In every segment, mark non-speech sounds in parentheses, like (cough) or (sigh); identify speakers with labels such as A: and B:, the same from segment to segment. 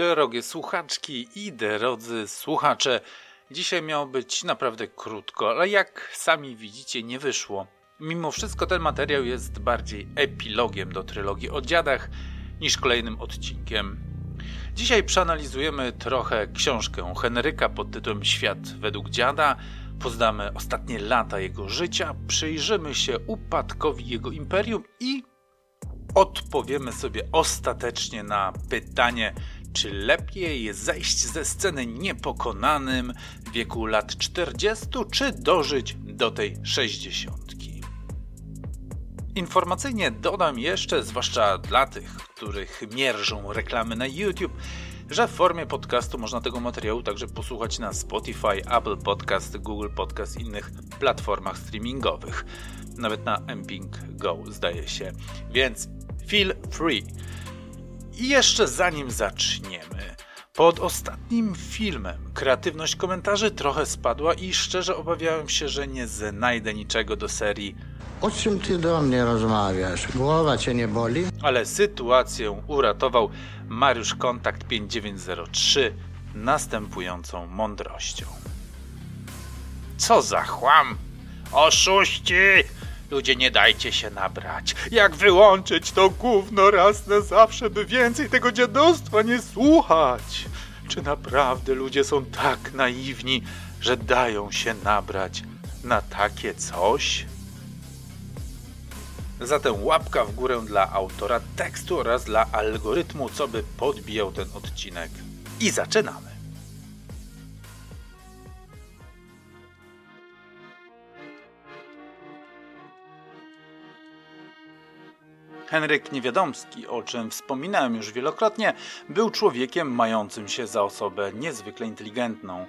A: Drogie słuchaczki i drodzy słuchacze, dzisiaj miało być naprawdę krótko, ale jak sami widzicie, nie wyszło. Mimo wszystko ten materiał jest bardziej epilogiem do trylogii o dziadach niż kolejnym odcinkiem. Dzisiaj przeanalizujemy trochę książkę Henryka pod tytułem Świat według dziada, poznamy ostatnie lata jego życia, przyjrzymy się upadkowi jego imperium i odpowiemy sobie ostatecznie na pytanie, czy lepiej zejść ze sceny niepokonanym w wieku lat 40, czy dożyć do tej 60? Informacyjnie dodam jeszcze, zwłaszcza dla tych, których mierzą reklamy na YouTube, że w formie podcastu można tego materiału także posłuchać na Spotify, Apple Podcast, Google Podcast i innych platformach streamingowych. Nawet na Emping Go zdaje się. Więc feel free. I jeszcze zanim zaczniemy, pod ostatnim filmem kreatywność komentarzy trochę spadła i szczerze obawiałem się, że nie znajdę niczego do serii.
B: O czym ty do mnie rozmawiasz? Głowa cię nie boli?
A: Ale sytuację uratował Mariusz Kontakt 5903 następującą mądrością. Co za chłam! Oszuści! Ludzie, nie dajcie się nabrać. Jak wyłączyć to gówno raz na zawsze, by więcej tego dziadostwa nie słuchać? Czy naprawdę ludzie są tak naiwni, że dają się nabrać na takie coś? Zatem łapka w górę dla autora tekstu oraz dla algorytmu, co by podbijał ten odcinek. I zaczynamy. Henryk Niewiadomski, o czym wspominałem już wielokrotnie, był człowiekiem mającym się za osobę niezwykle inteligentną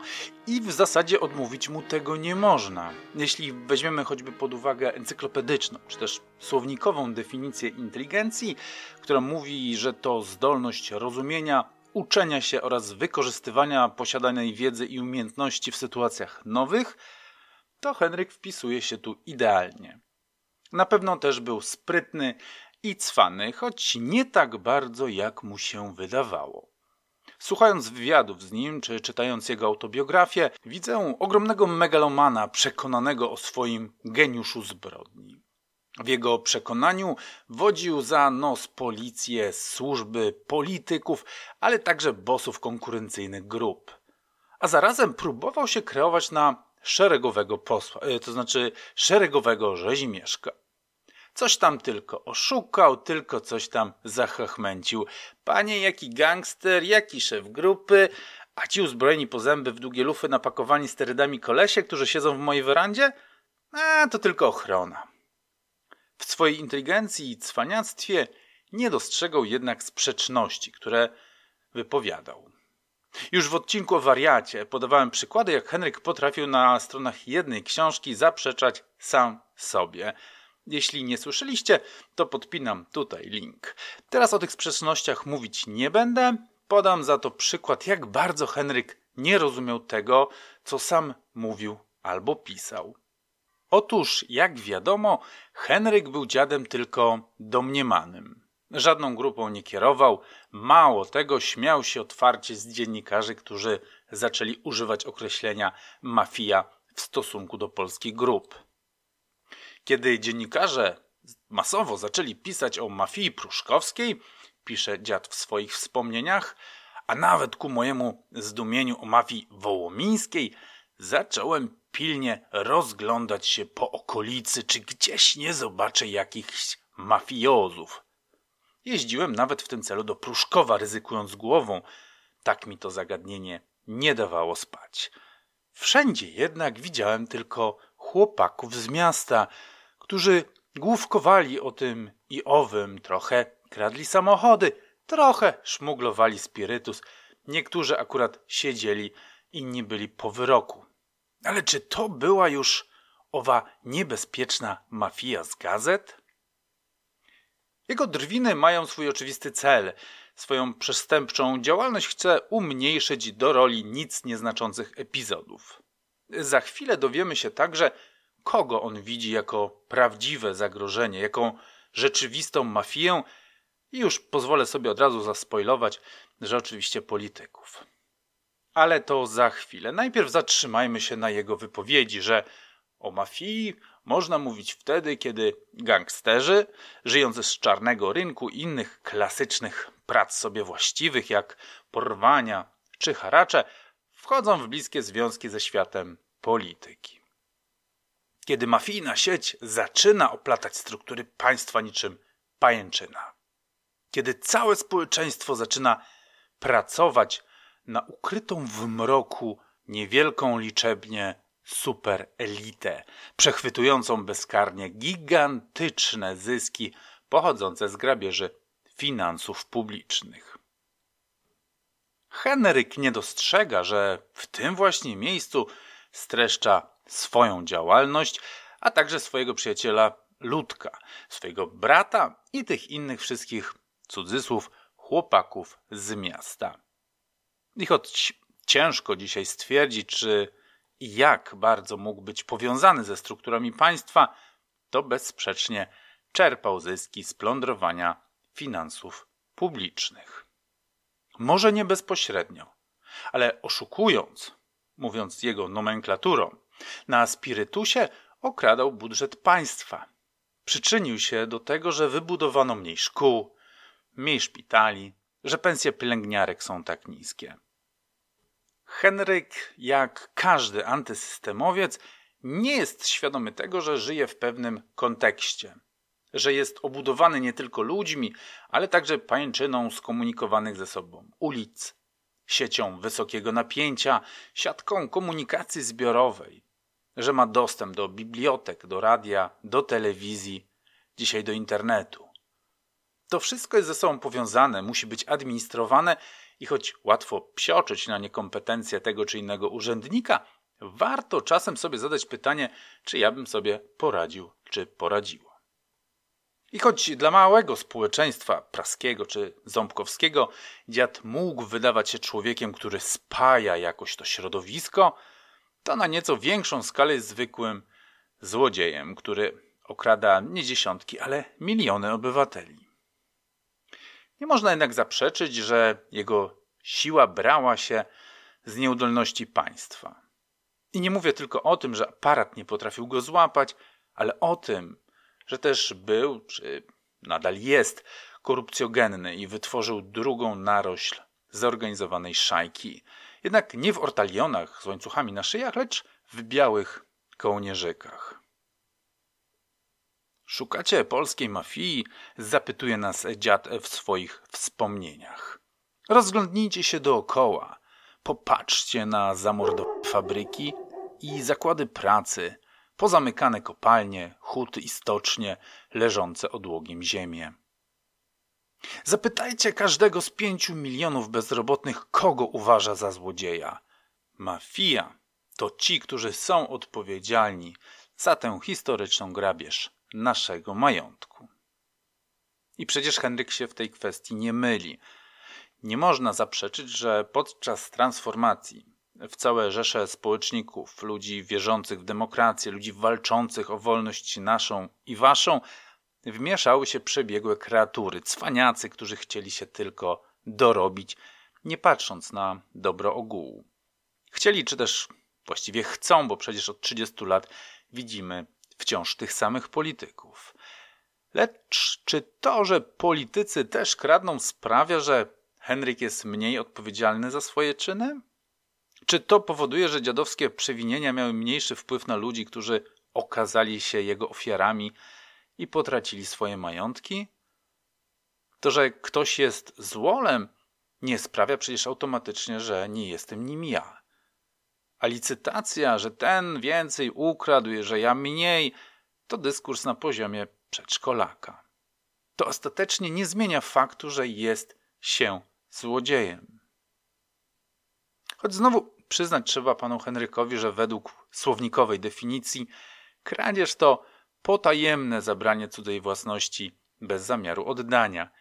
A: i w zasadzie odmówić mu tego nie można. Jeśli weźmiemy choćby pod uwagę encyklopedyczną, czy też słownikową definicję inteligencji, która mówi, że to zdolność rozumienia, uczenia się oraz wykorzystywania posiadanej wiedzy i umiejętności w sytuacjach nowych, to Henryk wpisuje się tu idealnie. Na pewno też był sprytny i cwany, choć nie tak bardzo jak mu się wydawało. Słuchając wywiadów z nim, czy czytając jego autobiografię, widzę ogromnego megalomana przekonanego o swoim geniuszu zbrodni. W jego przekonaniu wodził za nos policję, służby, polityków, ale także bosów konkurencyjnych grup. A zarazem próbował się kreować na szeregowego posła, e, to znaczy szeregowego rzezimieszka. Coś tam tylko oszukał, tylko coś tam zachachmęcił. Panie, jaki gangster, jaki szef grupy, a ci uzbrojeni po zęby w długie lufy napakowani sterydami kolesie, którzy siedzą w mojej werandzie? A, to tylko ochrona. W swojej inteligencji i cwaniactwie nie dostrzegał jednak sprzeczności, które wypowiadał. Już w odcinku o wariacie podawałem przykłady, jak Henryk potrafił na stronach jednej książki zaprzeczać sam sobie – jeśli nie słyszeliście, to podpinam tutaj link. Teraz o tych sprzecznościach mówić nie będę. Podam za to przykład, jak bardzo Henryk nie rozumiał tego, co sam mówił albo pisał. Otóż, jak wiadomo, Henryk był dziadem tylko domniemanym. Żadną grupą nie kierował, mało tego śmiał się otwarcie z dziennikarzy, którzy zaczęli używać określenia mafia w stosunku do polskich grup. Kiedy dziennikarze masowo zaczęli pisać o mafii pruszkowskiej, pisze dziad w swoich wspomnieniach, a nawet ku mojemu zdumieniu o mafii wołomińskiej, zacząłem pilnie rozglądać się po okolicy, czy gdzieś nie zobaczę jakichś mafiozów. Jeździłem nawet w tym celu do Pruszkowa, ryzykując głową. Tak mi to zagadnienie nie dawało spać. Wszędzie jednak widziałem tylko chłopaków z miasta, którzy główkowali o tym i owym, trochę kradli samochody, trochę szmuglowali spirytus, niektórzy akurat siedzieli, inni byli po wyroku. Ale czy to była już owa niebezpieczna mafia z gazet? Jego drwiny mają swój oczywisty cel. Swoją przestępczą działalność chce umniejszyć do roli nic nieznaczących epizodów. Za chwilę dowiemy się także, kogo on widzi jako prawdziwe zagrożenie, jaką rzeczywistą mafię I już pozwolę sobie od razu zaspoilować, że oczywiście polityków. Ale to za chwilę. Najpierw zatrzymajmy się na jego wypowiedzi, że o mafii można mówić wtedy, kiedy gangsterzy, żyjący z czarnego rynku i innych klasycznych prac sobie właściwych, jak porwania czy haracze, wchodzą w bliskie związki ze światem polityki. Kiedy mafijna sieć zaczyna oplatać struktury państwa niczym pajęczyna. Kiedy całe społeczeństwo zaczyna pracować na ukrytą w mroku niewielką liczebnie superelitę, przechwytującą bezkarnie gigantyczne zyski pochodzące z grabieży finansów publicznych. Henryk nie dostrzega, że w tym właśnie miejscu streszcza swoją działalność, a także swojego przyjaciela Ludka, swojego brata i tych innych wszystkich cudzysłów chłopaków z miasta. I choć ciężko dzisiaj stwierdzić, czy i jak bardzo mógł być powiązany ze strukturami państwa, to bezsprzecznie czerpał zyski z plądrowania finansów publicznych. Może nie bezpośrednio, ale oszukując, mówiąc jego nomenklaturą, na spirytusie okradał budżet państwa. Przyczynił się do tego, że wybudowano mniej szkół, mniej szpitali, że pensje pielęgniarek są tak niskie. Henryk, jak każdy antysystemowiec, nie jest świadomy tego, że żyje w pewnym kontekście, że jest obudowany nie tylko ludźmi, ale także pajęczyną skomunikowanych ze sobą ulic, siecią wysokiego napięcia, siatką komunikacji zbiorowej, że ma dostęp do bibliotek, do radia, do telewizji, dzisiaj do internetu. To wszystko jest ze sobą powiązane, musi być administrowane i choć łatwo psioczyć na niekompetencję tego czy innego urzędnika, warto czasem sobie zadać pytanie, czy ja bym sobie poradził, czy poradziło. I choć dla małego społeczeństwa praskiego czy ząbkowskiego dziad mógł wydawać się człowiekiem, który spaja jakoś to środowisko, to na nieco większą skalę jest zwykłym złodziejem, który okrada nie dziesiątki, ale miliony obywateli. Nie można jednak zaprzeczyć, że jego siła brała się z nieudolności państwa. I nie mówię tylko o tym, że aparat nie potrafił go złapać, ale o tym, że też był, czy nadal jest, korupcjogenny i wytworzył drugą narośl zorganizowanej szajki. Jednak nie w ortalionach z łańcuchami na szyjach, lecz w białych kołnierzykach. Szukacie polskiej mafii? Zapytuje nas dziad w swoich wspomnieniach. Rozglądnijcie się dookoła. Popatrzcie na zamordowane fabryki i zakłady pracy, pozamykane kopalnie, huty i stocznie leżące odłogiem ziemię. Zapytajcie każdego z pięciu milionów bezrobotnych, kogo uważa za złodzieja. Mafia to ci, którzy są odpowiedzialni za tę historyczną grabież naszego majątku. I przecież Henryk się w tej kwestii nie myli. Nie można zaprzeczyć, że podczas transformacji w całe rzesze społeczników, ludzi wierzących w demokrację, ludzi walczących o wolność naszą i waszą, wmieszały się przebiegłe kreatury, cwaniacy, którzy chcieli się tylko dorobić, nie patrząc na dobro ogółu. Chcieli, czy też właściwie chcą, bo przecież od 30 lat widzimy wciąż tych samych polityków. Lecz czy to, że politycy też kradną, sprawia, że Henryk jest mniej odpowiedzialny za swoje czyny? Czy to powoduje, że dziadowskie przewinienia miały mniejszy wpływ na ludzi, którzy okazali się jego ofiarami i potracili swoje majątki? To, że ktoś jest złolem, nie sprawia przecież automatycznie, że nie jestem nim ja. A licytacja, że ten więcej ukradł, że ja mniej, to dyskurs na poziomie przedszkolaka. To ostatecznie nie zmienia faktu, że jest się złodziejem. Choć znowu przyznać trzeba panu Henrykowi, że według słownikowej definicji kradzież to potajemne zabranie cudzej własności bez zamiaru oddania.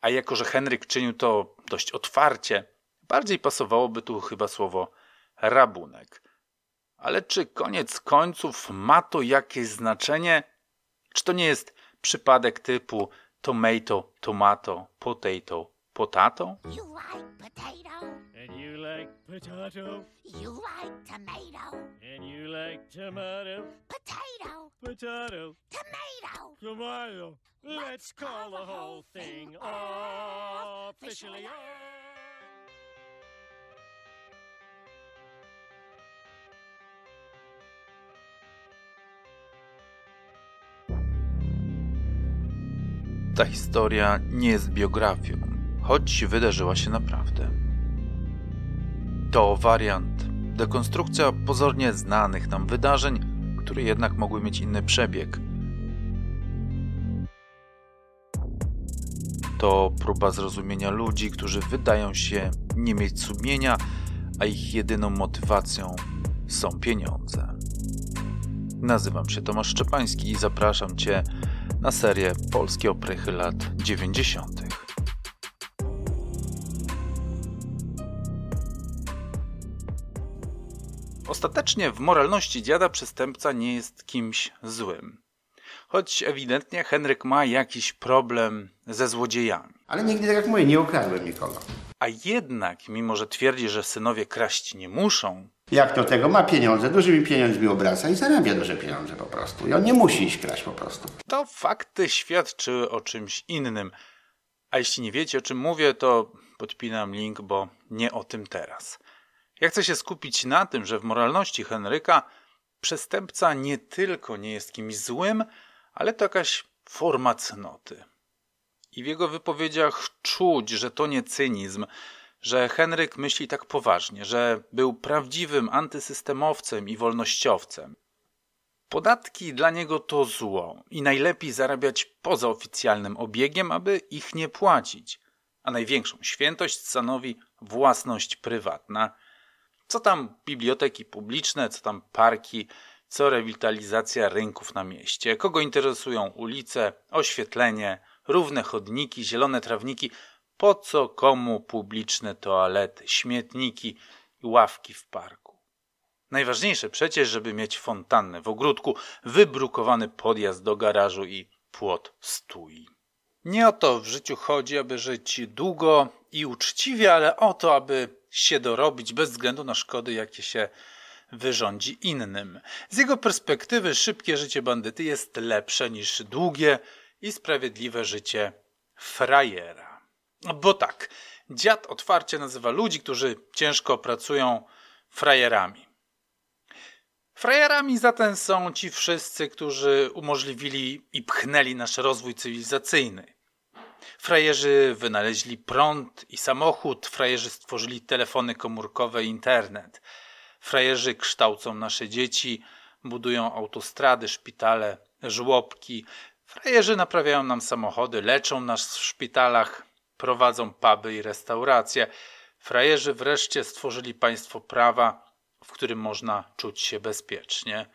A: A jako, że Henryk czynił to dość otwarcie, bardziej pasowałoby tu chyba słowo rabunek. Ale czy koniec końców ma to jakieś znaczenie? Czy to nie jest przypadek typu tomato, tomato, potato, potato?
C: You like potato?
D: And you like potato.
C: You like tomato?
D: And you like tomato.
C: Potato?
D: Potato.
C: Tomato?
D: Tomato. Let's call the whole thing officially off.
A: Ta historia nie jest biografią, choć wydarzyła się naprawdę. To wariant, dekonstrukcja pozornie znanych nam wydarzeń, które jednak mogły mieć inny przebieg. To próba zrozumienia ludzi, którzy wydają się nie mieć sumienia, a ich jedyną motywacją są pieniądze. Nazywam się Tomasz Szczepański i zapraszam Cię na serię Polskie oprychy lat 90. Ostatecznie w moralności dziada przestępca nie jest kimś złym. Choć ewidentnie Henryk ma jakiś problem ze złodziejami.
E: Ale nigdy, tak jak mówię, nie okradłem nikogo.
A: A jednak, mimo że twierdzi, że synowie kraść nie muszą,
E: Jak do tego ma pieniądze, dużymi pieniędzmi obraca i zarabia duże pieniądze po prostu. I on nie musi iść kraść po prostu.
A: to fakty świadczyły o czymś innym. A jeśli nie wiecie, o czym mówię, to podpinam link, bo nie o tym teraz. Ja chcę się skupić na tym, że w moralności Henryka przestępca nie tylko nie jest kimś złym, ale to jakaś forma cnoty. I w jego wypowiedziach czuć, że to nie cynizm, że Henryk myśli tak poważnie, że był prawdziwym antysystemowcem i wolnościowcem. Podatki dla niego to zło i najlepiej zarabiać poza oficjalnym obiegiem, aby ich nie płacić. A największą świętość stanowi własność prywatna. Co tam biblioteki publiczne, co tam parki, co rewitalizacja rynków na mieście. Kogo interesują ulice, oświetlenie, równe chodniki, zielone trawniki. Po co komu publiczne toalety, śmietniki i ławki w parku? Najważniejsze przecież, żeby mieć fontannę w ogródku, wybrukowany podjazd do garażu i płot stój. Nie o to w życiu chodzi, aby żyć długo i uczciwie, ale o to, aby się dorobić bez względu na szkody, jakie się wyrządzi innym. Z jego perspektywy szybkie życie bandyty jest lepsze niż długie i sprawiedliwe życie frajera. Bo tak, dziad otwarcie nazywa ludzi, którzy ciężko pracują frajerami. Frajerami zatem są ci wszyscy, którzy umożliwili i pchnęli nasz rozwój cywilizacyjny. Frajerzy wynaleźli prąd i samochód, frajerzy stworzyli telefony komórkowe i internet. Frajerzy kształcą nasze dzieci, budują autostrady, szpitale, żłobki. Frajerzy naprawiają nam samochody, leczą nas w szpitalach, prowadzą puby i restauracje. Frajerzy wreszcie stworzyli państwo prawa, w którym można czuć się bezpiecznie.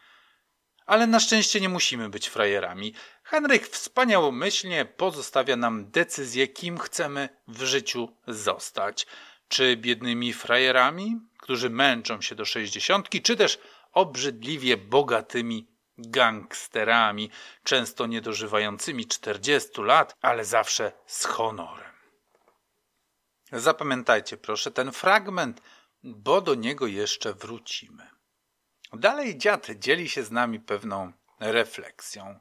A: Ale na szczęście nie musimy być frajerami. Henryk wspaniałomyślnie pozostawia nam decyzję, kim chcemy w życiu zostać. Czy biednymi frajerami, którzy męczą się do sześćdziesiątki, czy też obrzydliwie bogatymi gangsterami, często niedożywającymi czterdziestu lat, ale zawsze z honorem. Zapamiętajcie proszę ten fragment, bo do niego jeszcze wrócimy. Dalej dziad dzieli się z nami pewną refleksją.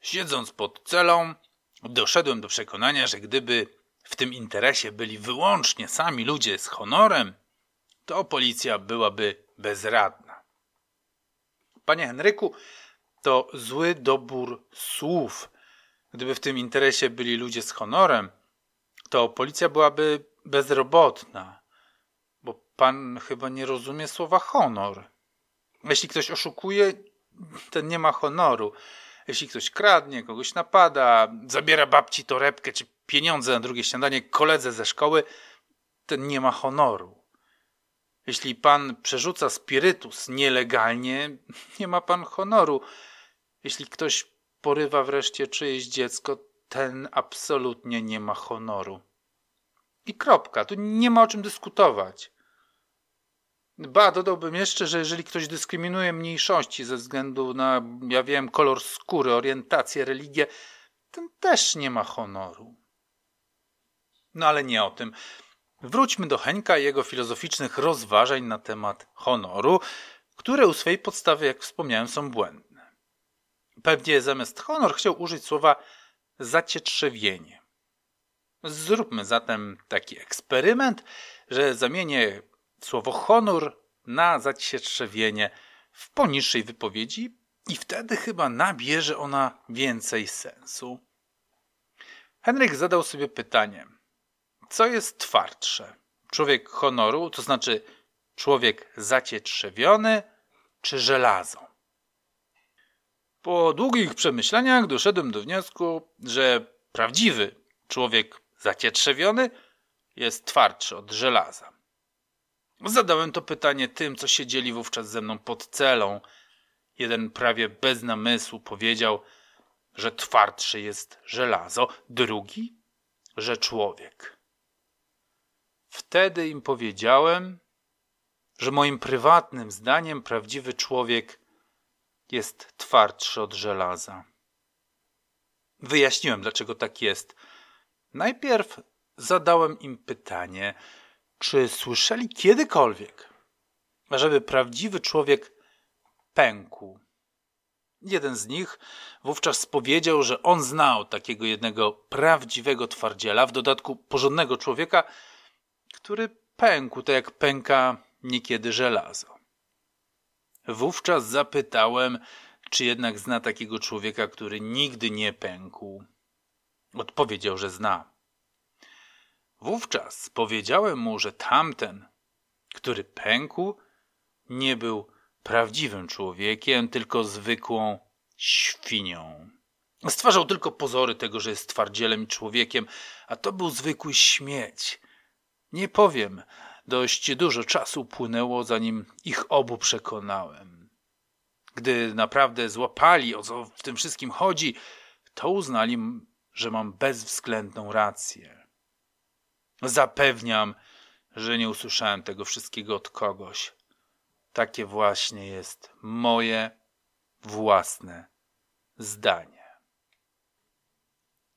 A: Siedząc pod celą, doszedłem do przekonania, że gdyby w tym interesie byli wyłącznie sami ludzie z honorem, to policja byłaby bezradna. Panie Henryku, to zły dobór słów. Gdyby w tym interesie byli ludzie z honorem, to policja byłaby bezrobotna, bo pan chyba nie rozumie słowa honor. Jeśli ktoś oszukuje, ten nie ma honoru. Jeśli ktoś kradnie, kogoś napada, zabiera babci torebkę czy pieniądze na drugie śniadanie koledze ze szkoły, ten nie ma honoru. Jeśli pan przerzuca spirytus nielegalnie, nie ma pan honoru. Jeśli ktoś porywa wreszcie czyjeś dziecko, ten absolutnie nie ma honoru. I kropka, tu nie ma o czym dyskutować. Ba, dodałbym jeszcze, że jeżeli ktoś dyskryminuje mniejszości ze względu na, ja wiem, kolor skóry, orientację, religię, ten też nie ma honoru. No ale nie o tym. Wróćmy do Henka i jego filozoficznych rozważań na temat honoru, które u swej podstawy, jak wspomniałem, są błędne. Pewnie zamiast honor chciał użyć słowa zacietrzewienie. Zróbmy zatem taki eksperyment, że zamienię słowo honor na zacietrzewienie w poniższej wypowiedzi i wtedy chyba nabierze ona więcej sensu. Henryk zadał sobie pytanie: co jest twardsze? Człowiek honoru, to znaczy człowiek zacietrzewiony, czy żelazo? Po długich przemyśleniach doszedłem do wniosku, że prawdziwy człowiek zacietrzewiony jest twardszy od żelaza. Zadałem to pytanie tym, co siedzieli wówczas ze mną pod celą. Jeden prawie bez namysłu powiedział, że twardszy jest żelazo, drugi, że człowiek. Wtedy im powiedziałem, że moim prywatnym zdaniem prawdziwy człowiek jest twardszy od żelaza. Wyjaśniłem, dlaczego tak jest. Najpierw zadałem im pytanie, czy słyszeli kiedykolwiek, żeby prawdziwy człowiek pękł. Jeden z nich wówczas powiedział, że on znał takiego jednego prawdziwego twardziela, w dodatku porządnego człowieka, który pękł, tak jak pęka niekiedy żelazo. Wówczas zapytałem, czy jednak zna takiego człowieka, który nigdy nie pękł. Odpowiedział, że zna. Wówczas powiedziałem mu, że tamten, który pękł, nie był prawdziwym człowiekiem, tylko zwykłą świnią. Stwarzał tylko pozory tego, że jest twardzielem i człowiekiem, a to był zwykły śmieć. Nie powiem, dość dużo czasu płynęło, zanim ich obu przekonałem. Gdy naprawdę złapali, o co w tym wszystkim chodzi, to uznali, że mam bezwzględną rację. Zapewniam, że nie usłyszałem tego wszystkiego od kogoś. Takie właśnie jest moje własne zdanie.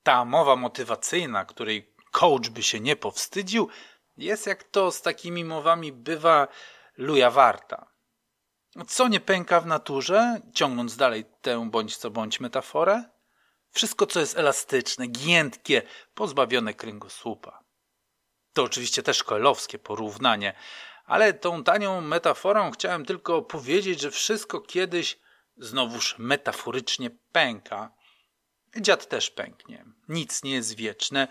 A: Ta mowa motywacyjna, której coach by się nie powstydził, jest jak to z takimi mowami bywa luja warta. Co nie pęka w naturze, ciągnąc dalej tę bądź co bądź metaforę? Wszystko, co jest elastyczne, giętkie, pozbawione kręgosłupa. To oczywiście też koelowskie porównanie, ale tą tanią metaforą chciałem tylko powiedzieć, że wszystko kiedyś znowuż metaforycznie pęka. Dziad też pęknie. Nic nie jest wieczne,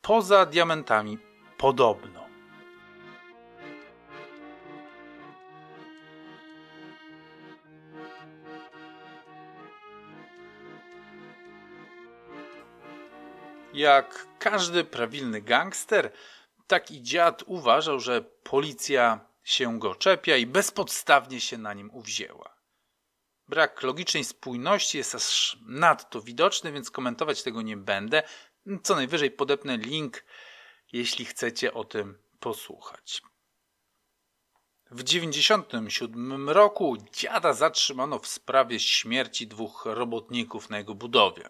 A: poza diamentami podobno. Jak każdy prawilny gangster, taki dziad uważał, że policja się go czepia i bezpodstawnie się na nim uwzięła. Brak logicznej spójności jest aż nadto widoczny, więc komentować tego nie będę. Co najwyżej podepnę link jeśli chcecie o tym posłuchać. W 1997 roku dziada zatrzymano w sprawie śmierci dwóch robotników na jego budowie.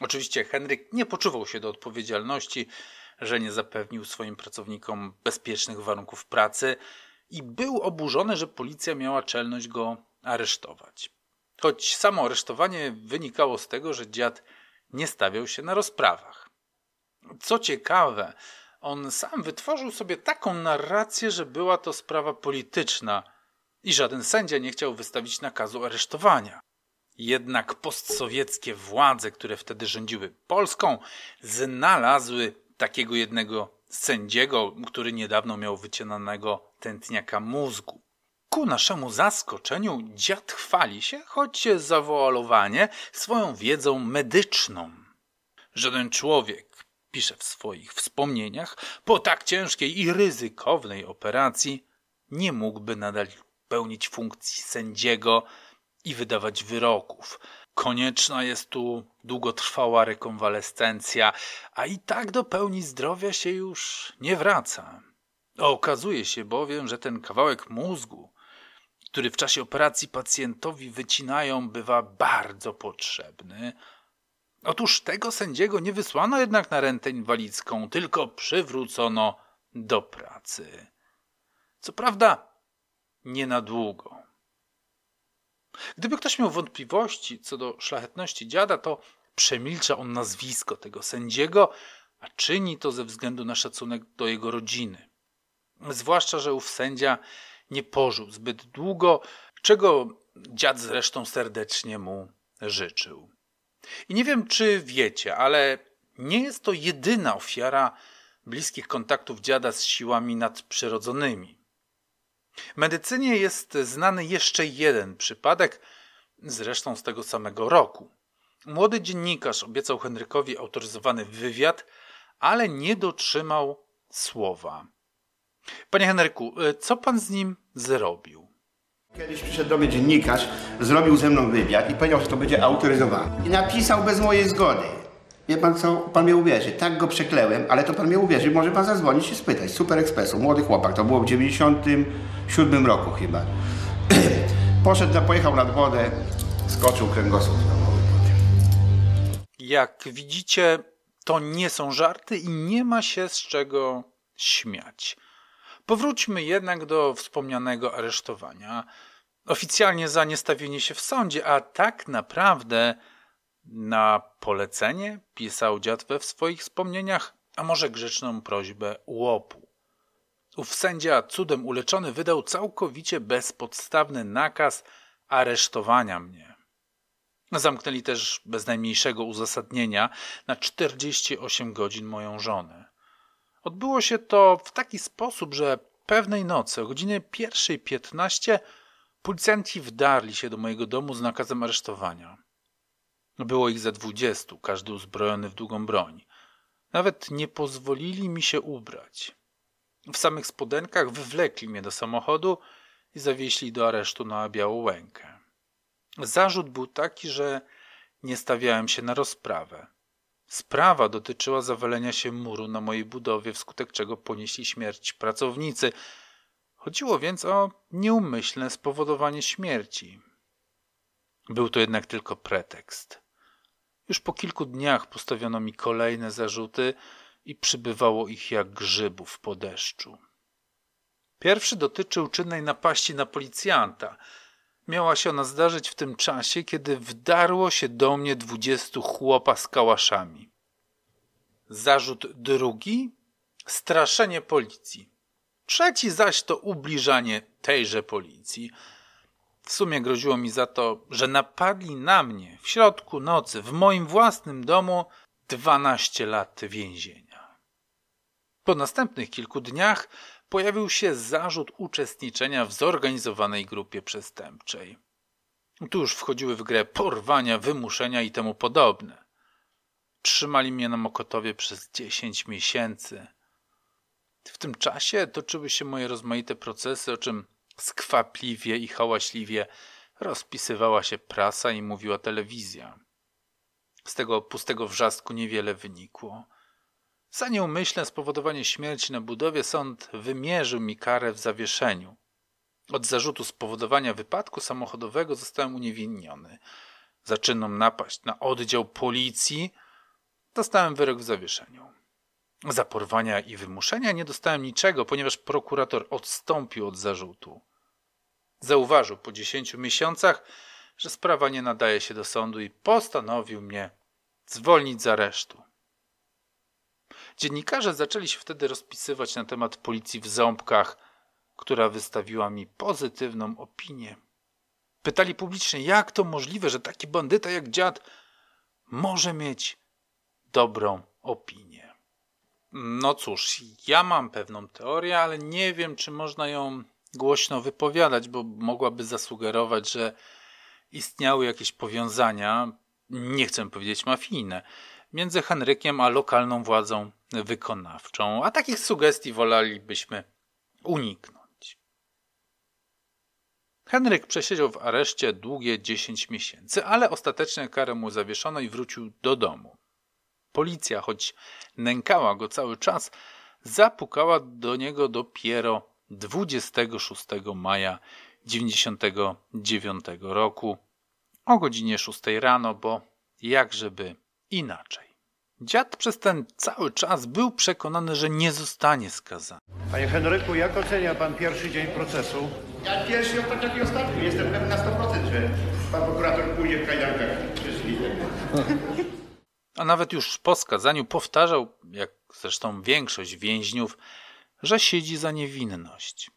A: Oczywiście Henryk nie poczuwał się do odpowiedzialności, że nie zapewnił swoim pracownikom bezpiecznych warunków pracy i był oburzony, że policja miała czelność go aresztować. Choć samo aresztowanie wynikało z tego, że dziad nie stawiał się na rozprawach. Co ciekawe, on sam wytworzył sobie taką narrację, że była to sprawa polityczna i żaden sędzia nie chciał wystawić nakazu aresztowania. Jednak postsowieckie władze, które wtedy rządziły Polską, znalazły takiego jednego sędziego, który niedawno miał wycinanego tętniaka mózgu. Ku naszemu zaskoczeniu dziad chwali się, choć zawoalowanie, swoją wiedzą medyczną. Żaden człowiek, pisze w swoich wspomnieniach, po tak ciężkiej i ryzykownej operacji nie mógłby nadal pełnić funkcji sędziego i wydawać wyroków. Konieczna jest tu długotrwała rekonwalescencja, a i tak do pełni zdrowia się już nie wraca. Okazuje się bowiem, że ten kawałek mózgu, który w czasie operacji pacjentowi wycinają, bywa bardzo potrzebny, Otóż tego sędziego nie wysłano jednak na rentę inwalidzką, tylko przywrócono do pracy. Co prawda, nie na długo. Gdyby ktoś miał wątpliwości co do szlachetności dziada, to przemilcza on nazwisko tego sędziego, a czyni to ze względu na szacunek do jego rodziny. Zwłaszcza, że ów sędzia nie pożył zbyt długo, czego dziad zresztą serdecznie mu życzył. I nie wiem, czy wiecie, ale nie jest to jedyna ofiara bliskich kontaktów dziada z siłami nadprzyrodzonymi. Medycynie jest znany jeszcze jeden przypadek, zresztą z tego samego roku. Młody dziennikarz obiecał Henrykowi autoryzowany wywiad, ale nie dotrzymał słowa. Panie Henryku, co pan z nim zrobił?
E: Kiedyś przyszedł do mnie dziennikarz, zrobił ze mną wywiad i powiedział, że to będzie autoryzowane. I napisał bez mojej zgody. Wie pan co? Pan mnie uwierzy. Tak go przeklełem, ale to pan mnie uwierzy. Może pan zadzwonić i spytać. Super Expressu, młody chłopak. To było w 97 roku chyba. (clears throat) Poszedł, na, pojechał nad wodę, skoczył kręgosłup.
A: Jak widzicie, to nie są żarty i nie ma się z czego śmiać. Powróćmy jednak do wspomnianego aresztowania. Oficjalnie za niestawienie się w sądzie, a tak naprawdę na polecenie pisał dziad we swoich wspomnieniach, a może grzeczną prośbę łopu. Ów sędzia, cudem uleczony, wydał całkowicie bezpodstawny nakaz aresztowania mnie. Zamknęli też bez najmniejszego uzasadnienia na 48 godzin moją żonę. Odbyło się to w taki sposób, że pewnej nocy o godzinie 1.15 policjanci wdarli się do mojego domu z nakazem aresztowania. Było ich ze dwudziestu, każdy uzbrojony w długą broń. Nawet nie pozwolili mi się ubrać. W samych spodenkach wywlekli mnie do samochodu i zawieźli do aresztu na białą łękę. Zarzut był taki, że nie stawiałem się na rozprawę. Sprawa dotyczyła zawalenia się muru na mojej budowie, wskutek czego ponieśli śmierć pracownicy. Chodziło więc o nieumyślne spowodowanie śmierci. Był to jednak tylko pretekst. Już po kilku dniach postawiono mi kolejne zarzuty i przybywało ich jak grzybów po deszczu. Pierwszy dotyczył czynnej napaści na policjanta. Miała się ona zdarzyć w tym czasie, kiedy wdarło się do mnie dwudziestu chłopa z kałaszami. Zarzut drugi straszenie policji. Trzeci zaś to ubliżanie tejże policji. W sumie groziło mi za to, że napadli na mnie w środku nocy w moim własnym domu 12 lat więzienia. Po następnych kilku dniach pojawił się zarzut uczestniczenia w zorganizowanej grupie przestępczej. Tu już wchodziły w grę porwania, wymuszenia i temu podobne. Trzymali mnie na Mokotowie przez 10 miesięcy. W tym czasie toczyły się moje rozmaite procesy, o czym skwapliwie i hałaśliwie rozpisywała się prasa i mówiła telewizja. Z tego pustego wrzastku niewiele wynikło. Za nieumyślne spowodowanie śmierci na budowie sąd wymierzył mi karę w zawieszeniu. Od zarzutu spowodowania wypadku samochodowego zostałem uniewinniony. Za czynną napaść na oddział policji dostałem wyrok w zawieszeniu. Za porwania i wymuszenia nie dostałem niczego, ponieważ prokurator odstąpił od zarzutu. Zauważył po dziesięciu miesiącach, że sprawa nie nadaje się do sądu i postanowił mnie zwolnić z aresztu. Dziennikarze zaczęli się wtedy rozpisywać na temat policji w ząbkach, która wystawiła mi pozytywną opinię. Pytali publicznie, jak to możliwe, że taki bandyta jak dziad może mieć dobrą opinię. No cóż, ja mam pewną teorię, ale nie wiem, czy można ją głośno wypowiadać, bo mogłaby zasugerować, że istniały jakieś powiązania, nie chcę powiedzieć mafijne, między Henrykiem a lokalną władzą wykonawczą, a takich sugestii wolalibyśmy uniknąć. Henryk przesiedział w areszcie długie 10 miesięcy, ale ostatecznie karę mu zawieszono i wrócił do domu. Policja, choć nękała go cały czas, zapukała do niego dopiero 26 maja 99 roku o godzinie 6 rano, bo jakżeby inaczej. Dziad przez ten cały czas był przekonany, że nie zostanie skazany.
F: Panie Henryku, jak ocenia pan pierwszy dzień procesu?
E: Ja pierwszy, tak jak i ostatni. Jestem pewien na 100%, że pan prokurator pójdzie w kajdankach szczęśliwie. (laughs)
A: A nawet już po skazaniu powtarzał, jak zresztą większość więźniów, że siedzi za niewinność.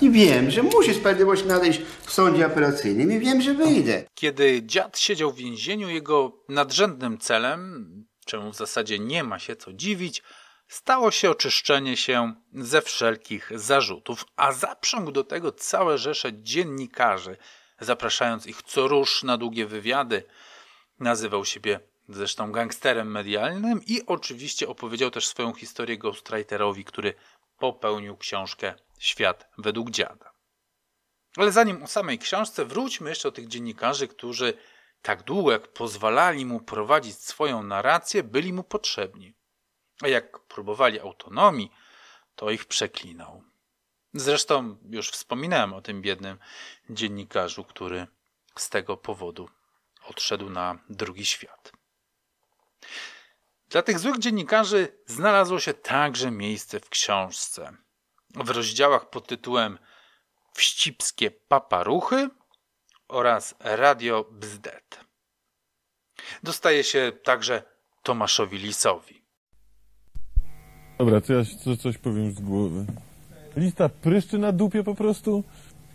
E: I wiem, że musi sprawiedliwość nadejść w sądzie apelacyjnym i wiem, że wyjdę.
A: Kiedy dziad siedział w więzieniu, jego nadrzędnym celem, czemu w zasadzie nie ma się co dziwić, stało się oczyszczenie się ze wszelkich zarzutów, a zaprzągł do tego całe rzesze dziennikarzy, zapraszając ich co rusz na długie wywiady. Nazywał siebie zresztą gangsterem medialnym i oczywiście opowiedział też swoją historię ghostwriterowi, który popełnił książkę Świat według dziada. Ale zanim o samej książce, wróćmy jeszcze do tych dziennikarzy, którzy tak długo jak pozwalali mu prowadzić swoją narrację, byli mu potrzebni. A jak próbowali autonomii, to ich przeklinał. Zresztą już wspominałem o tym biednym dziennikarzu, który z tego powodu odszedł na drugi świat. Dla tych złych dziennikarzy znalazło się także miejsce w książce. W rozdziałach pod tytułem Wścibskie paparuchy oraz Radio Bzdet. Dostaje się także Tomaszowi Lisowi.
G: Dobra, to ja co, coś powiem z głowy. Lista pryszczy na dupie po prostu?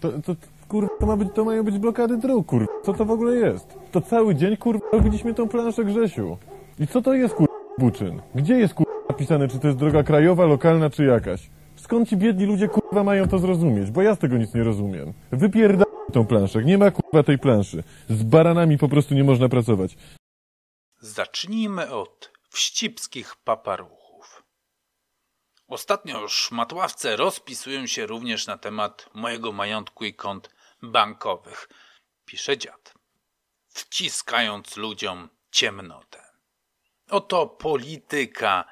G: To, to kur... to, ma być, to mają być blokady dróg, kur... Co to w ogóle jest? To cały dzień, kur... robiliśmy tą planszę Grzesiu. I co to jest, kur... Buczyn? Gdzie jest, kur... napisane, czy to jest droga krajowa, lokalna, czy jakaś? Skąd ci biedni ludzie, kurwa, mają to zrozumieć? Bo ja z tego nic nie rozumiem. Wypierda tą planszę. Nie ma, kurwa, tej planszy. Z baranami po prostu nie można pracować.
A: Zacznijmy od wścibskich paparuchów. Ostatnio szmatławce rozpisują się również na temat mojego majątku i kont bankowych, pisze dziad, wciskając ludziom ciemnotę. Oto polityka,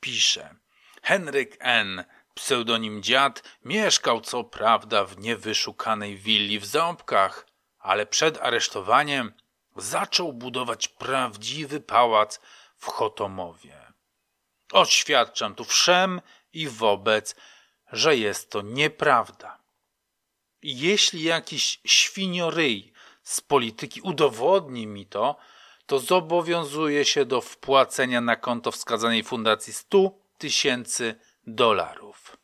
A: pisze. Henryk N., pseudonim dziad, mieszkał co prawda w niewyszukanej willi w Ząbkach, ale przed aresztowaniem zaczął budować prawdziwy pałac w Chotomowie. Oświadczam tu wszem i wobec, że jest to nieprawda. Jeśli jakiś świnioryj z polityki udowodni mi to, to zobowiązuje się do wpłacenia na konto wskazanej fundacji 100 tysięcy dolarów.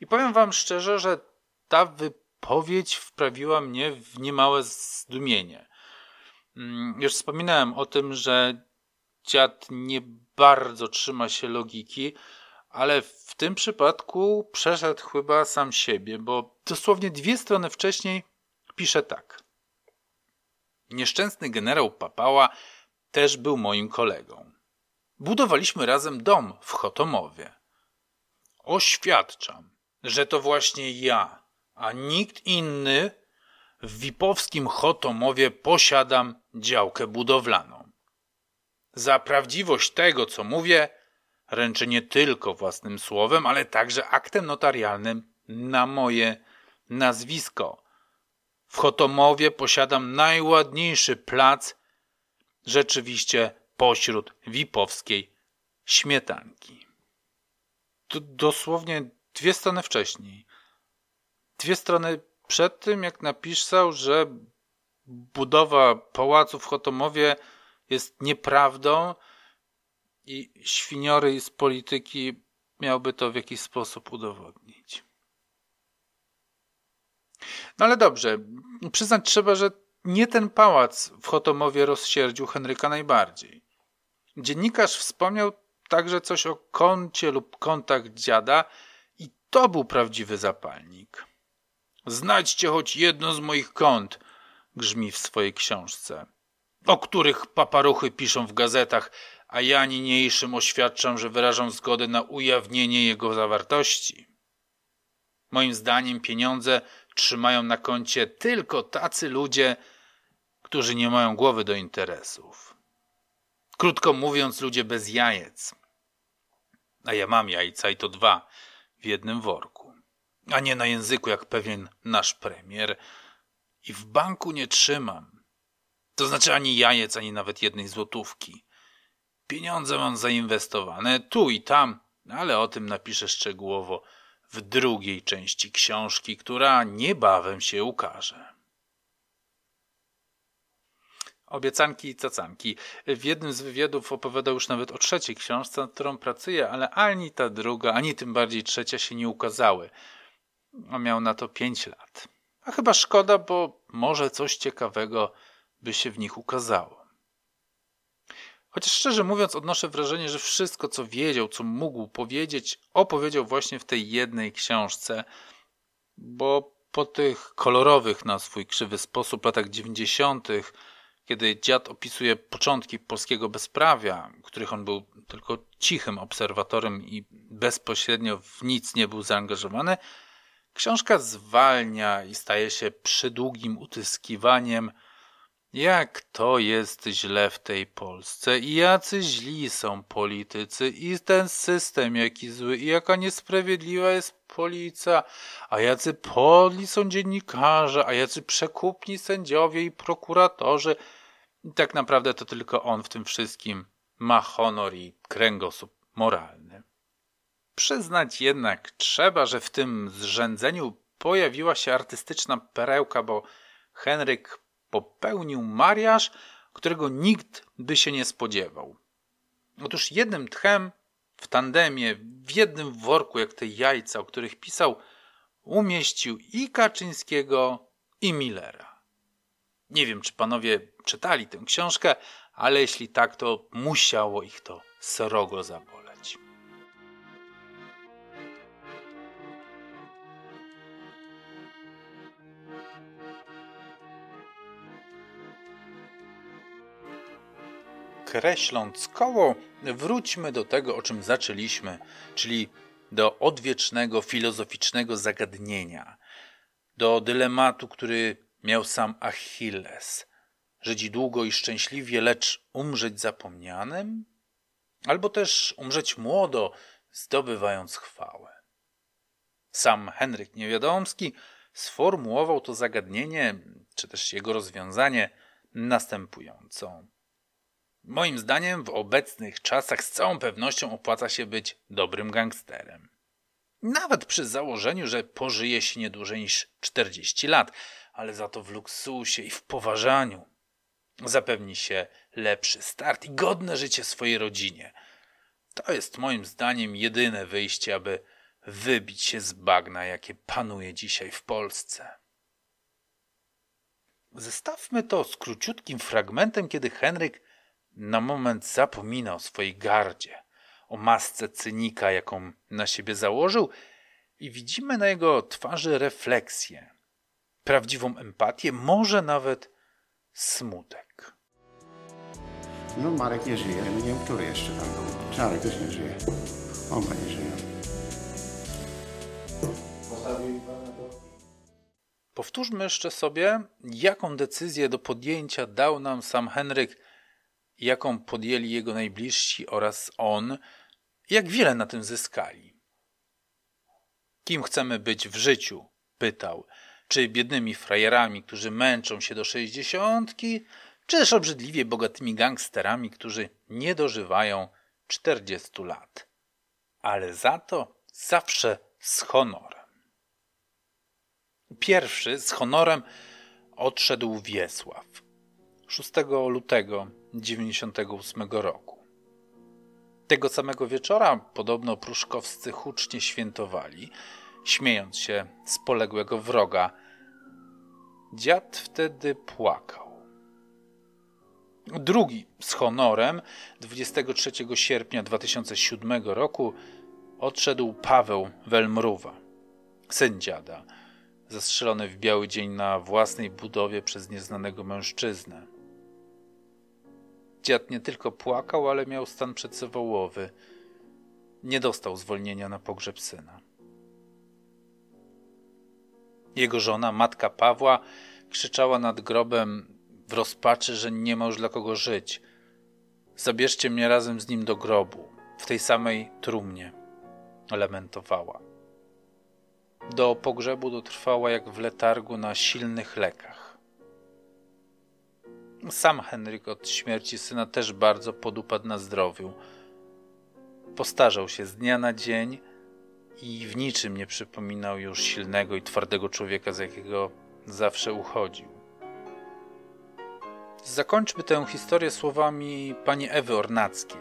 A: I powiem wam szczerze, że ta wypowiedź wprawiła mnie w niemałe zdumienie. Mm, Już wspominałem o tym, że dziad nie bardzo trzyma się logiki, ale w tym przypadku przeszedł chyba sam siebie, bo dosłownie dwie strony wcześniej pisze tak. Nieszczęsny generał Papała też był moim kolegą. Budowaliśmy razem dom w Chotomowie. Oświadczam, że to właśnie ja, a nikt inny w Wipowskim Chotomowie posiadam działkę budowlaną. Za prawdziwość tego, co mówię, ręczę nie tylko własnym słowem, ale także aktem notarialnym na moje nazwisko. W Chotomowie posiadam najładniejszy plac rzeczywiście pośród wipowskiej śmietanki. D- dosłownie dwie strony wcześniej. Dwie strony przed tym, jak napisał, że budowa pałacu w Chotomowie jest nieprawdą i świniory z polityki miałby to w jakiś sposób udowodnić. No ale dobrze, przyznać trzeba, że nie ten pałac w Chotomowie rozsierdził Henryka najbardziej. Dziennikarz wspomniał także coś o koncie lub kontach dziada i to był prawdziwy zapalnik. Znajdźcie choć jedno z moich kont, grzmi w swojej książce, o których paparuchy piszą w gazetach, a ja niniejszym oświadczam, że wyrażam zgodę na ujawnienie jego zawartości. Moim zdaniem pieniądze trzymają na koncie tylko tacy ludzie, którzy nie mają głowy do interesów. Krótko mówiąc, ludzie bez jajec. A ja mam jajca i to dwa w jednym worku. A nie na języku jak pewien nasz premier. I w banku nie trzymam. To znaczy ani jajec, ani nawet jednej złotówki. Pieniądze mam zainwestowane tu i tam, ale o tym napiszę szczegółowo w drugiej części książki, która niebawem się ukaże. Obiecanki i cacanki. W jednym z wywiadów opowiadał już nawet o trzeciej książce, nad którą pracuje, ale ani ta druga, ani tym bardziej trzecia się nie ukazały. Miał na to pięć lat. A chyba szkoda, bo może coś ciekawego by się w nich ukazało. Chociaż szczerze mówiąc, odnoszę wrażenie, że wszystko, co wiedział, co mógł powiedzieć, opowiedział właśnie w tej jednej książce, bo po tych kolorowych na swój krzywy sposób latach dziewięćdziesiątych kiedy dziad opisuje początki polskiego bezprawia, których on był tylko cichym obserwatorem i bezpośrednio w nic nie był zaangażowany, książka zwalnia i staje się przydługim utyskiwaniem, jak to jest źle w tej Polsce? I jacy źli są politycy? I ten system jaki zły? I jaka niesprawiedliwa jest policja, a jacy podli są dziennikarze, a jacy przekupni sędziowie i prokuratorzy – i tak naprawdę to tylko on w tym wszystkim ma honor i kręgosłup moralny. Przyznać jednak trzeba, że w tym zrzędzeniu pojawiła się artystyczna perełka, bo Henryk popełnił mariaż, którego nikt by się nie spodziewał. Otóż jednym tchem, w tandemie, w jednym worku, jak te jajca, o których pisał, umieścił i Kaczyńskiego, i Millera. Nie wiem, czy panowie czytali tę książkę, ale jeśli tak, to musiało ich to srogo zaboleć. Kreśląc koło, wróćmy do tego, o czym zaczęliśmy, czyli do odwiecznego filozoficznego zagadnienia, do dylematu, który miał sam Achilles, żyć długo i szczęśliwie, lecz umrzeć zapomnianym? Albo też umrzeć młodo, zdobywając chwałę. Sam Henryk Niewiadomski sformułował to zagadnienie, czy też jego rozwiązanie, następująco. Moim zdaniem w obecnych czasach z całą pewnością opłaca się być dobrym gangsterem. Nawet przy założeniu, że pożyje się nie dłużej niż 40 lat, ale za to w luksusie i w poważaniu, zapewni się lepszy start i godne życie swojej rodzinie. To jest moim zdaniem jedyne wyjście, aby wybić się z bagna, jakie panuje dzisiaj w Polsce. Zestawmy to z króciutkim fragmentem, kiedy Henryk na moment zapomina o swojej gardzie, o masce cynika, jaką na siebie założył, i widzimy na jego twarzy refleksję, prawdziwą empatię, może nawet smutek.
E: No Marek nie żyje, nie wiem, który jeszcze tam był. Czarek też nie żyje. Oba nie żyją.
A: Powtórzmy jeszcze sobie, jaką decyzję do podjęcia dał nam sam Henryk, jaką podjęli jego najbliżsi oraz on, jak wiele na tym zyskali. Kim chcemy być w życiu? pytał czy biednymi frajerami, którzy męczą się do sześćdziesiątki, czy też obrzydliwie bogatymi gangsterami, którzy nie dożywają czterdziestu lat. Ale za to zawsze z honorem. Pierwszy z honorem odszedł Wiesław 6 lutego 98 roku. Tego samego wieczora podobno pruszkowscy hucznie świętowali, śmiejąc się z poległego wroga. Dziad wtedy płakał. Drugi z honorem 23 sierpnia 2007 roku odszedł Paweł Welmruwa, syn dziada, zastrzelony w biały dzień na własnej budowie przez nieznanego mężczyznę. Dziad nie tylko płakał, ale miał stan przedzawałowy. Nie dostał zwolnienia na pogrzeb syna. Jego żona, matka Pawła, krzyczała nad grobem w rozpaczy, że nie ma już dla kogo żyć. Zabierzcie mnie razem z nim do grobu, w tej samej trumnie, lamentowała. Do pogrzebu dotrwała jak w letargu na silnych lekach. Sam Henryk od śmierci syna też bardzo podupadł na zdrowiu. Postarzał się z dnia na dzień i w niczym nie przypominał już silnego i twardego człowieka, z jakiego zawsze uchodził. Zakończmy tę historię słowami pani Ewy Ornackiej,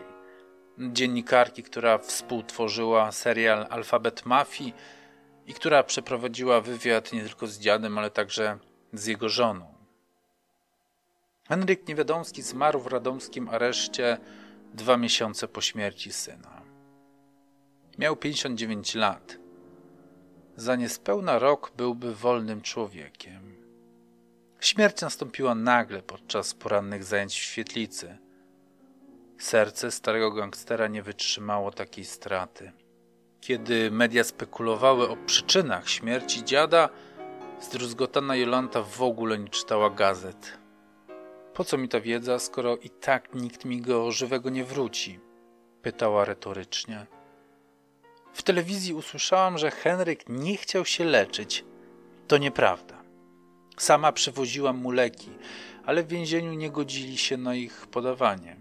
A: dziennikarki, która współtworzyła serial Alfabet Mafii i która przeprowadziła wywiad nie tylko z dziadem, ale także z jego żoną. Henryk Niewiadomski zmarł w radomskim areszcie dwa miesiące po śmierci syna. Miał 59 lat. Za niespełna rok byłby wolnym człowiekiem. Śmierć nastąpiła nagle podczas porannych zajęć w świetlicy. Serce starego gangstera nie wytrzymało takiej straty. Kiedy media spekulowały o przyczynach śmierci dziada, zdruzgotana Jolanta w ogóle nie czytała gazet. Po co mi ta wiedza, skoro i tak nikt mi go żywego nie wróci? pytała retorycznie. W telewizji usłyszałam, że Henryk nie chciał się leczyć. To nieprawda. Sama przywoziłam mu leki, ale w więzieniu nie godzili się na ich podawanie.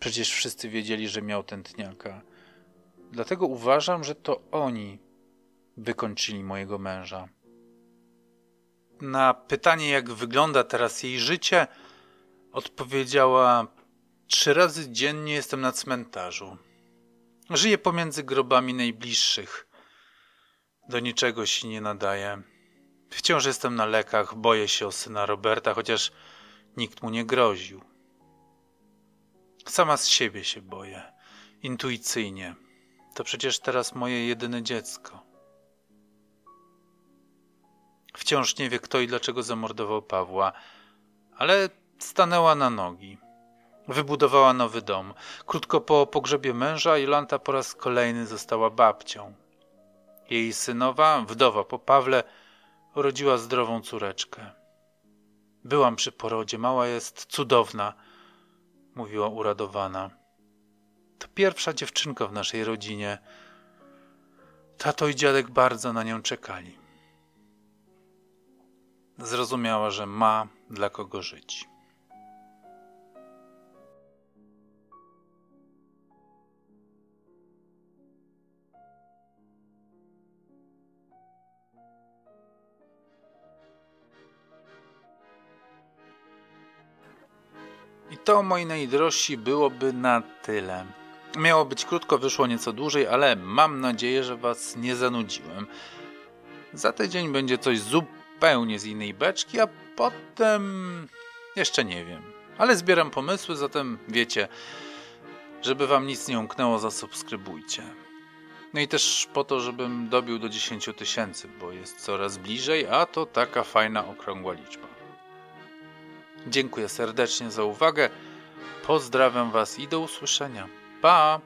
A: Przecież wszyscy wiedzieli, że miał tętniaka. Dlatego uważam, że to oni wykończyli mojego męża. Na pytanie, jak wygląda teraz jej życie, odpowiedziała: Trzy razy dziennie jestem na cmentarzu. Żyję pomiędzy grobami najbliższych. Do niczego się nie nadaje. Wciąż jestem na lekach, boję się o syna Roberta, chociaż nikt mu nie groził. Sama z siebie się boję, intuicyjnie. To przecież teraz moje jedyne dziecko. Wciąż nie wie, kto i dlaczego zamordował Pawła, ale stanęła na nogi. Wybudowała nowy dom. Krótko po pogrzebie męża Jolanta po raz kolejny została babcią. Jej synowa, wdowa po Pawle, urodziła zdrową córeczkę. Byłam przy porodzie, mała jest cudowna, mówiła uradowana. To pierwsza dziewczynka w naszej rodzinie. Tato i dziadek bardzo na nią czekali. Zrozumiała, że ma dla kogo żyć. To, moi najdrożsi, byłoby na tyle. Miało być krótko, wyszło nieco dłużej, ale mam nadzieję, że Was nie zanudziłem. Za tydzień będzie coś zupełnie z innej beczki, a potem jeszcze nie wiem. Ale zbieram pomysły, zatem wiecie, żeby Wam nic nie umknęło, zasubskrybujcie. No i też po to, żebym dobił do 10 tysięcy, bo jest coraz bliżej, a to taka fajna, okrągła liczba. Dziękuję serdecznie za uwagę. Pozdrawiam Was i do usłyszenia. Pa!